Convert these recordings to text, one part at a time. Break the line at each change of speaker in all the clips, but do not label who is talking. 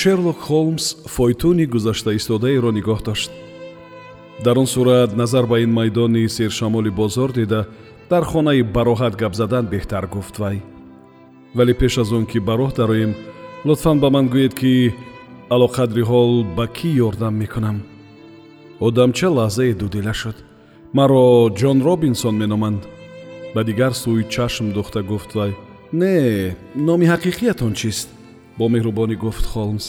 шерлок холмс фойтуни гузаштаистодаеро нигоҳ дошт. Дар он сурат назар ба ин майдони сершамоли бозор дида дар хонаи бароҳат гап задан беҳтар гуфт вай. Вале пеш аз он ки ба роҳ дароем лутфан ба ман гӯед ки алоқадри ҳол ба кӣ ёрдам мекунам? Одамча лаҳзае дудила шуд? Маро ҷон робинсон меноманд. Ба дигар сӯй чашм духта гуфт вай не номи ҳақиқиятон чист бо меҳрубонӣ гуфт холмс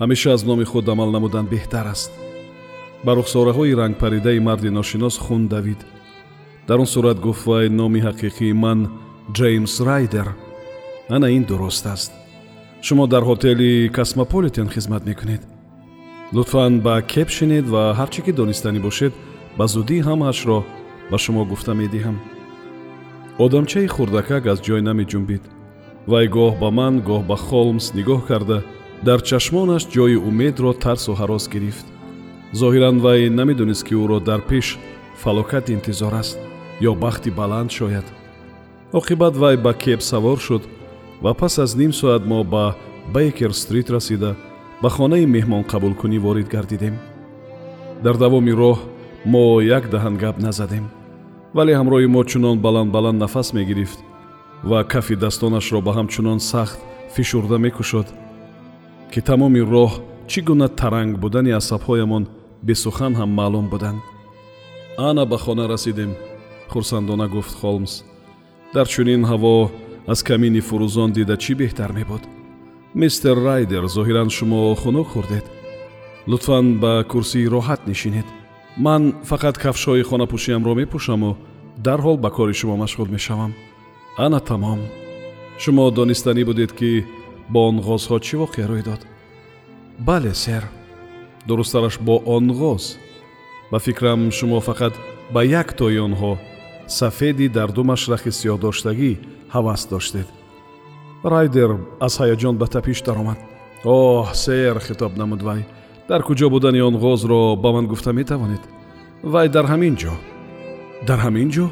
ҳамеша аз номи худ амал намудан беҳтар аст. Ба рухсораҳои рангпаридаи марди ношинос хун давид дар он сурат гуфт вай номи ҳақиқии ман ҷеймс райдер. Ана ин дуруст аст. Шумо дар ҳотели космополитен хизмат мекунед. Лутфан ба кеп шинед ва ҳар чӣ ки донистанӣ бошед ба зудӣ ҳамаашро ба шумо гуфта медиҳам. Одамчаи хурдакак аз ҷой намеҷунбид вай гоҳ ба ман гоҳ ба холмс нигоҳ карда дар чашмонаш ҷои умедро тарсу ҳарос гирифт. Зоҳиран вай намедонист ки ӯро дар пеш фалокат интизор аст ё бахти баланд шояд. Оқибат вай ба кеб савор шуд ва пас аз ним соат мо ба бейкер стрит расида ба хонаи меҳмонқабулкунӣ ворид гардидем. Дар давоми роҳ мо як даҳан гап назадем вале ҳамроҳи мо чунон баланд баланд нафас мегирифт ва кафи дастонашро ба ҳамчунон сахт фишурда мекушод ки тамоми роҳ чӣ гуна таранг будани асабҳоямон бесухан ҳам маълум буданд. Ана ба хона расидем хурсандона гуфт холмс. Дар чунин ҳаво аз камини фурӯзон дида чӣ беҳтар мебуд? Мистер райдер зоҳиран шумо хунук хӯрдед лутфан ба курсии роҳат нишинед. Ман фақат кафшҳои хонапӯшиамро мепӯшаму дарҳол ба кори шумо машғул мешавам ана тамом шумо донистанӣ будед ки бо онғозҳо чӣ воқеа рӯй дод? Бале сер. Дурусттараш бо онғоз ба фикрам шумо фақат ба яктои онҳо сафеди дар ду машрахи сиёҳдоштагӣ ҳавас доштед. Райдер аз ҳаяҷон ба тапиш даромад. Оҳ сер хитоб намуд вай. Дар куҷо будани онғозро ба ман гуфта метавонед? Вай дар ҳамин ҷо. Дар ҳамин ҷо?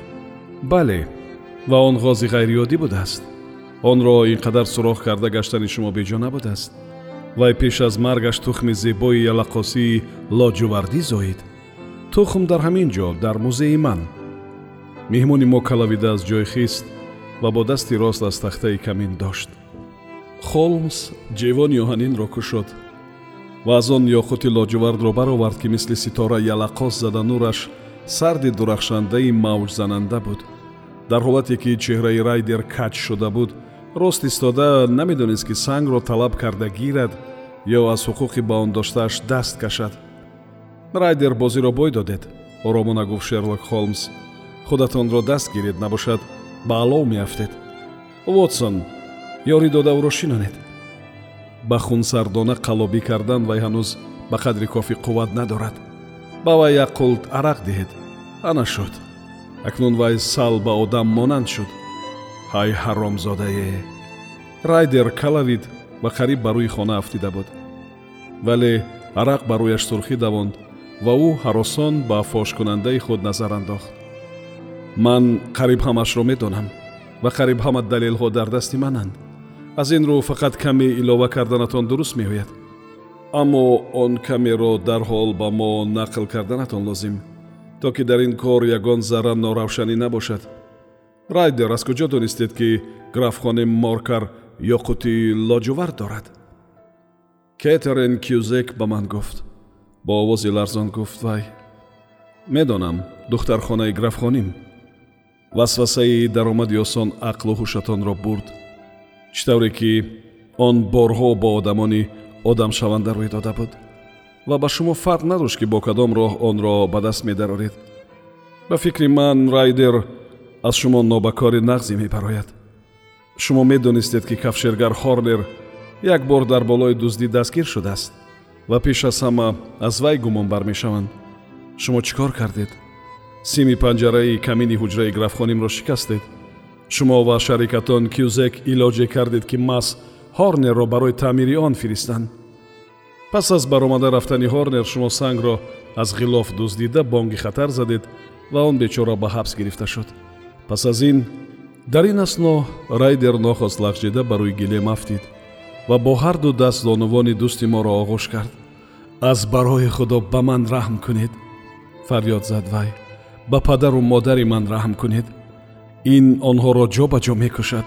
Бале ва он ғози ғайриёдӣ будааст. Онро ин қадар суроғ карда гаштани шумо беҷо набудааст. Вай пеш аз маргаш тухми зебои ялақосии лоҷувардӣ зоид. Тухм дар ҳамин ҷо дар музеи ман. Меҳмони мо калавида аз ҷой хист ва бо дасти рост аз тахтаи камин дошт. Холмс ҷевони оҳанинро кушод ва аз он ёқути лоҷувардро баровард ки мисли ситора ялақос зада нураш сарди дурахшандаи мавҷзананда буд дар ҳолате ки чеҳраи райдер кач шуда буд рост истода намедонист ки сангро талаб карда гирад ё аз ҳуқуқи ба он доштааш даст кашад. Райдер бозиро бой додед оромона гуфт шерлок холмс. Худатонро даст гиред набошад ба алов меафтед. Вотсон ёрӣ дода ӯро шинонед. Ба хунсардона қаллобӣ кардан вай ҳанӯз ба қадри кофӣ қувват надорад. Ба вай як қулт арақ диҳед. Ана шуд акнун вай сал ба одам монанд шуд. Ҳай ҳаромзодае райдер калавид ва қариб ба рӯи хона афтида буд. Вале арақ ба рӯяш сурхӣ давонд ва ӯ ҳаросон ба фошкунандаи худ назар андохт. Ман қариб ҳамашро медонам ва қариб ҳама далелҳо дар дасти мананд. Аз ин рӯ фақат каме илова карданатон дуруст меояд. Аммо он камеро дарҳол ба мо нақл карданатон лозим то ки дар ин кор ягон зарра норавшанӣ набошад. Райдер аз куҷо донистед ки графхони моркар ёқути лоҷувард дорад. Кетерин кюзек ба ман гуфт. Бо овози ларзон гуфт вай медонам духтархонаи графхоним. Васвасаи даромади осон ақлу ҳушатонро бурд. Чӣ тавре ки он борҳо бо одамони одамшаванда рӯй дода буд ва ба шумо фарқ надошт ки бо кадом роҳ онро ба даст медароред ба фикри ман райдер аз шумо нобакори нағзе мебарояд шумо медонистед ки кафшергар хорнер як бор дар болои дуздӣ дастгир шудааст ва пеш аз ҳама аз вай гумонбар мешаванд. Шумо чӣ кор кардед? Сими панҷараи камини ҳуҷраи графхонимро шикастед? Шумо ва шарикатон кюзек илоҷе кардед ки мас ҳорнерро барои таъмири он фиристанд пас аз баромада рафтани ҳорнер шумо сангро аз ғилоф дуздида бонги хатар задед ва он бечора ба ҳабс гирифта шуд. Пас аз ин дар ин асно райдер нохост лағжида ба рӯи гилем афтид ва бо ҳарду даст зонувони дӯсти моро оғӯш кард. Аз барои худо ба ман раҳм кунед. Фарёд зад вай ба падару модари ман раҳм кунед. Ин онҳоро ҷо ба ҷо мекушад.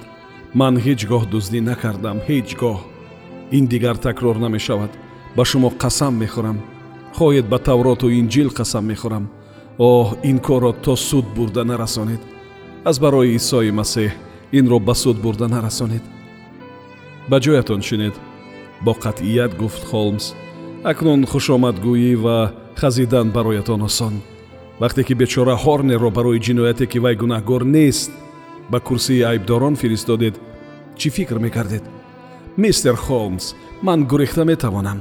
Ман ҳеҷ гоҳ дуздӣ накардам ҳеҷ гоҳ. Ин дигар такрор намешавад ба шумо қасам мехӯрам. Хоҳед ба тавроту инҷил қасам мехӯрам. Оҳ ин корро то суд бурда нарасонед. Аз барои исои масеҳ инро ба суд бурда нарасонед. Ба ҷоятон шинед бо қатъият гуфт холмс. Акнун хушомадгӯӣ ва хазидан бароятон осон. Вақте ки бечора ҳорнерро барои ҷинояте ки вай гунаҳгор нест ба курсии айбдорон фиристодед чӣ фикр мекардед? Мистер холмс ман гурехта метавонам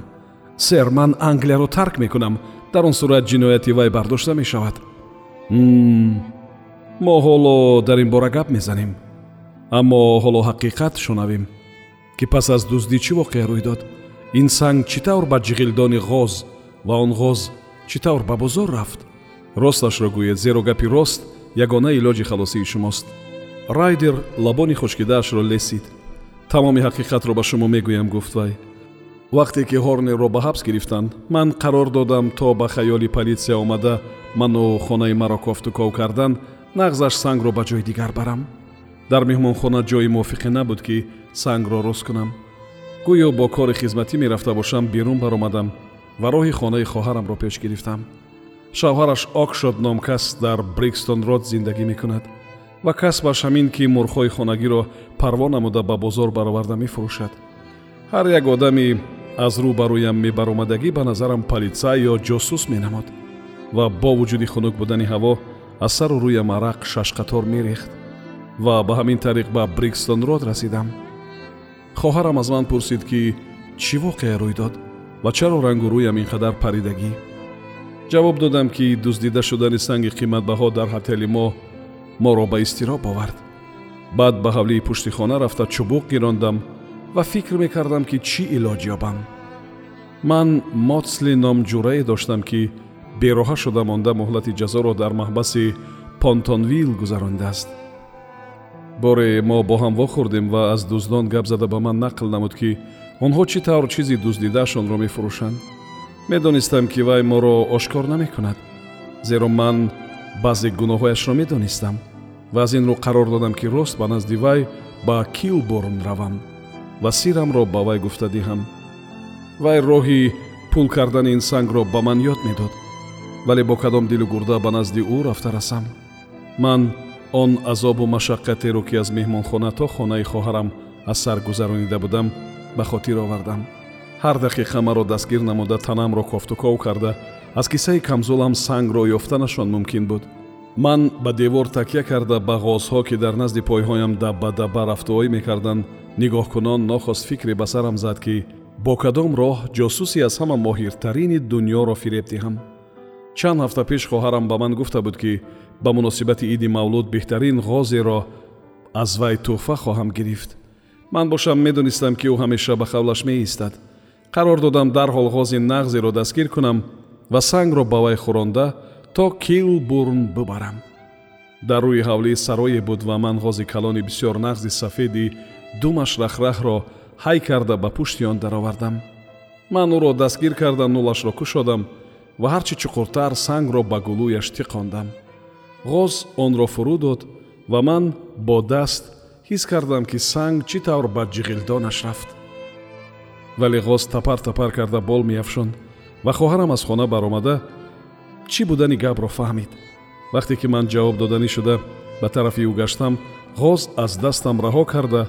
сэр ман англияро тарк мекунам. Дар он сурат ҷинояти вай бардошта мешавад. Мо ҳоло дар ин бора гап мезанем. Аммо ҳоло ҳақиқат шунавем ки пас аз дуздӣ чӣ воқеа рӯй дод? Ин санг чӣ тавр ба ҷиғилдони ғоз ва он ғоз чӣ тавр ба бозор рафт? Росташро гӯед зеро гапи рост ягона илоҷи халосии шумост. Райдер лабони хушкидаашро лесид. Тамоми ҳақиқатро ба шумо мегӯям гуфт вай вақте ки ҳорнерро ба ҳабс гирифтанд ман қарор додам то ба хаёли полисия омада. Ману хонаи маро кофтуков кардан нағзаш сангро ба ҷои дигар барам. Дар меҳмонхона ҷои мувофиқе набуд ки сангро руст кунам. Гӯё бо кори хизматӣ мерафта бошам берун баромадам ва роҳи хонаи хоҳарамро пеш гирифтам. Шавҳараш окшот ном кас дар брикстон род зиндагӣ мекунад ва касбаш ҳамин ки мурхҳои хонагиро парво намуда ба бозор бароварда мефурӯшад. Ҳар як одами аз рӯ ба рӯям мебаромадагӣ ба назарам политсай ё ҷосус менамуд ва бо вуҷуди хунук будани ҳаво аз сару рӯям арақ шашқатор мерехт ва ба ҳамин тариқ ба брикстон род расидам. Хоҳарам аз ман пурсид ки чӣ воқеа рӯй дод ва чаро рангу рӯям ин қадар паридагӣ. Ҷавоб додам ки дуздида шудани санги қиматбаҳо дар ҳотели мо моро ба изтироб овард. Баъд ба ҳавлии пушти хона рафта чубуқ гирондам ва фикр мекардам ки чӣ илоҷ ёбам. Ман моцли ном ҷурае доштам ки бероҳа шуда монда муҳлати ҷазоро дар маҳбаси понтонвил гузарондааст. Боре мо бо ҳам вохӯрдем ва аз дуздон гап зада ба ман нақл намуд ки онҳо чӣ тавр чизи дуздидаашонро мефурӯшанд? Медонистам ки вай моро ошкор намекунад зеро ман баъзе гуноҳҳояшро медонистам ва аз ин рӯ қарор додам ки рост ба назди вай ба килборн равам ва сирамро ба вай гуфта диҳам. Вай роҳи пул кардани ин сангро ба ман ёд медод вале бо кадом дилу гурда ба назди ӯ рафта расам. Ман он азобу машаққатеро ки аз меҳмонхона то хонаи хоҳарам аз сар гузаронида будам ба хотир овардам. Ҳар дақиқа маро дастгир намуда танамро кофтуков карда аз кисаи камзулам сангро ёфтанашон мумкин буд ман ба девор такя карда ба ғозҳо ки дар назди пойҳоям дабба дабба рафтуоӣ мекарданд нигоҳкунон нохост фикре ба сарам зад ки бо кадом роҳ ҷосуси аз ҳама моҳиртарини дуньёро фиреб диҳам чанд ҳафта пеш хоҳарам ба ман гуфта буд ки ба муносибати иди мавлуд беҳтарин ғозеро аз вай тӯҳфа хоҳам гирифт. Ман бошам медонистам ки ӯ ҳамеша ба хавлаш меистад. Қарор додам дарҳол ғози нағзеро дастгир кунам ва сангро ба вай хӯронда то килбурн бубарам дар рӯи ҳавлӣ сарое буд ва ман ғози калони бисёр нағзи сафеди думаш рахрахро ҳай карда ба пушти он даровардам. Ман ӯро дастгир карда нулашро кушодам ва ҳарчи чуқуртар сангро ба гулӯяш тиқондам. Ғоз онро фурӯ дод ва ман бо даст ҳис кардам ки санг чӣ тавр ба ҷиғилдонаш рафт. Вале ғоз тапар тапар карда бол меафшонд ва хоҳарам аз хона баромада чӣ будани гапро фаҳмид? Вақте ки ман ҷавоб доданӣ шуда ба тарафи ӯ гаштам ғоз аз дастам раҳо карда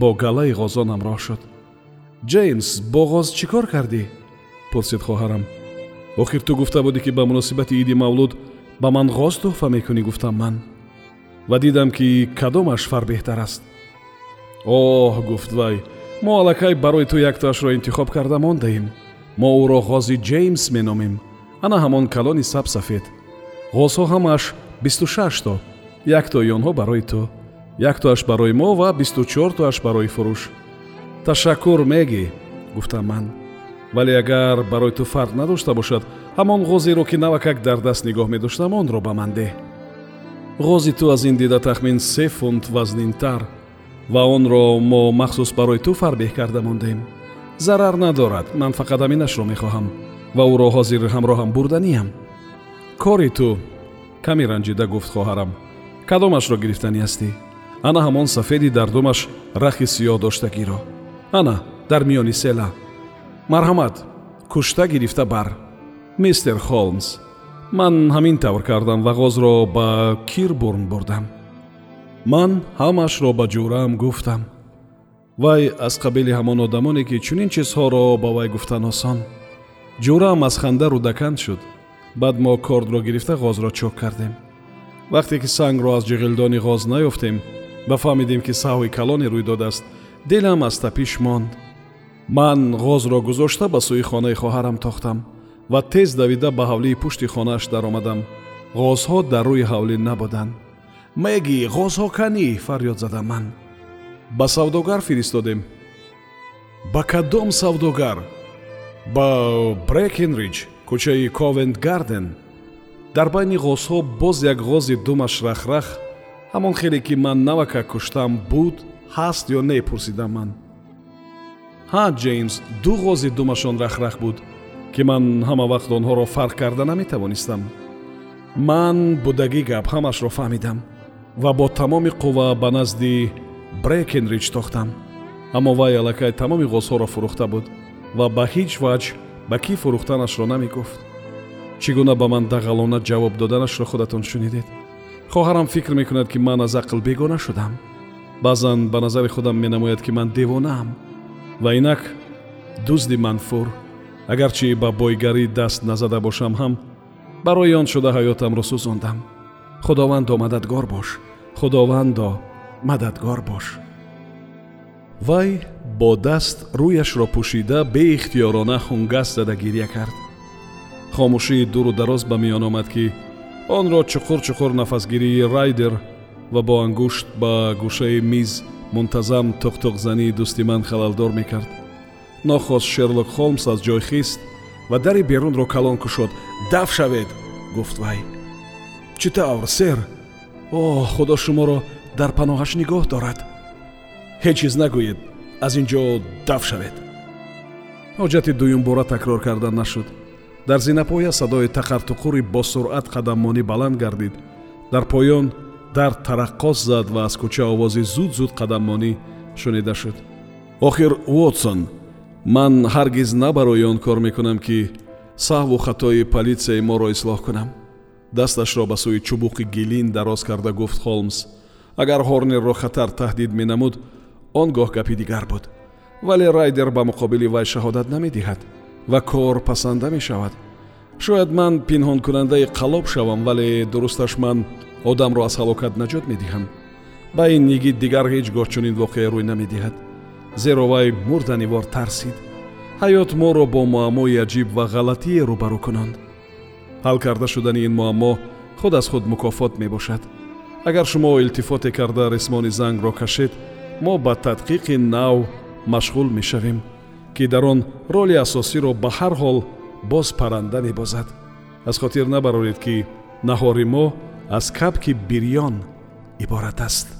бо галаи ғозон ҳамроҳ шуд. Ҷеймс бо ғоз чӣ кор кардӣ? пурсид хоҳарам охир ту гуфта будӣ ки ба муносибати иди мавлуд ба ман ғоз туҳфа мекунӣ гуфтам ман. Ва дидам ки кадомаш фар беҳтар аст. Оҳ гуфт вай мо аллакай барои ту яктоашро интихоб карда мондаем. Мо ӯро ғози ҷеймс меномем ана ҳамон калони сабсафед ғозҳо ҳамааш бисту шашто яктои онҳо барои ту. Яктоаш барои мо ва бисту чортоаш барои фурӯш. Ташаккур меги гуфтам ман. Вале агар барои ту фарқ надошта бошад ҳамон ғозеро ки навакак дар даст нигоҳ медоштам онро ба ман деҳ ғози ту аз ин дида тахмин се фунт вазнинтар ва онро мо махсус барои ту фарбеҳ карда мондем. Зарар надорад. Ман фақат аминашро мехоҳам ва ӯро ҳозир ҳамроҳам бурданиям. Кори ту каме ранҷида гуфт хоҳарам. Кадомашро гирифтанӣ ҳастӣ? Ана ҳамон сафеди дар думаш рахи сиёҳ доштагиро. Ана дар миёни села. Марҳамат кушта гирифта бар. Мистер холмс ман ҳамин тавр кардам ва ғозро ба кирбурн бурдам. Ман ҳамашро ба ҷураам гуфтам. Вай аз қабили ҳамон одамоне ки чунин чизҳоро ба вай гуфтан осон ҷураам аз ханда рудаканд шуд. Баъд мо кордро гирифта ғозро чок кардем. Вақте ки сангро аз ҷиғилдони ғоз наёфтем ва фаҳмидем ки саҳви калоне рӯй додааст дилам аз тапиш монд. Ман ғозро гузошта ба сӯи хонаи хоҳарам тохтам ва тез давида ба ҳавлии пушти хонааш даромадам. Ғозҳо дар рӯи ҳавлӣ набуданд. Меги ғозҳо канӣ фарёд задам ман. Ба савдогар фиристодем. Ба кадом савдогар ба брекенридж кӯчаи ковент гарден дар байни ғозҳо боз як ғози думаш рахрах ҳамон хеле ки ман навака куштам буд ҳаст ё не пурсидам ман. Ҳа ҷеймс ду ғози думашон рахрах буд ки ман ҳама вақт онҳоро фарқ карда наметавонистам. Ман будагӣ гап ҳамашро фаҳмидам ва бо тамоми қувва ба назди брекенридж тохтам. Аммо вай аллакай тамоми ғозҳоро фурӯхта буд ва ба ҳеҷ ваҷ ба кӣ фурӯхтанашро намегуфт? Чӣ гуна ба ман дағалона ҷавоб доданашро худатон шунидед? Хоҳарам фикр мекунад ки ман аз ақл бегона шудам. Баъзан ба назари худам менамояд ки ман девонаам. Ва инак дузди манфур агарчи ба бойгарӣ даст назада бошам ҳам барои он шуда ҳаётамро сӯзондам. Худовандо мададгор бош. Худовандо мададгор бош. Вай бо даст рӯяшро пӯшида беихтиёрона хунгас зада гирья кард. Хомӯшии дуру дароз ба миён омад ки онро чуқур чуқур нафасгирии райдер ва бо ангушт ба гӯшаи миз мунтазам туқтуқзании дӯсти ман халалдор мекард. Нохост шерлок холмс аз ҷой хист ва дари берунро калон кушод. Даф шавед гуфт вай. Чӣ тавр сер? О худо шуморо дар паноҳаш нигоҳ дорад ҳеҷ чиз нагӯед аз ин ҷо даф шавед. Ҳоҷати дуюмбора такрор кардан нашуд. Дар зинапоя садои тақартуқури босуръат қадаммонӣ баланд гардид. Дар поён дар тараққос зад ва аз кӯча овози зуд зуд қадаммонӣ шунида шуд. Охир вотсон ман ҳаргиз на барои он кор мекунам ки саҳву хатои полисияи моро ислоҳ кунам. Дасташро ба сӯи чубуқи гилин дароз карда гуфт холмс. Агар хорнерро хатар таҳдид менамуд он гоҳ гапи дигар буд вале райдер ба муқобили вай шаҳодат намедиҳад ва кор пасанда мешавад. Шояд ман пинҳонкунандаи қалоб шавам вале дурусташ ман одамро аз ҳалокат наҷот медиҳам. Ба ин йигит дигар ҳеҷ гоҳ чунин воқеа рӯй намедиҳад зеро вай мурданивор тарсид. Ҳаёт моро бо муаммои аҷиб ва ғалатие рӯбарӯ кунанд. Ҳал карда шудани ин муаммо худ аз худ мукофот мебошад. Агар шумо илтифоте карда рисмони зангро кашед мо ба тадқиқи нав машғул мешавем ки дар он роли асосиро ба ҳар ҳол боз парранда мебозад. Аз хотир набароред ки наҳори мо аз кабки бирён иборат аст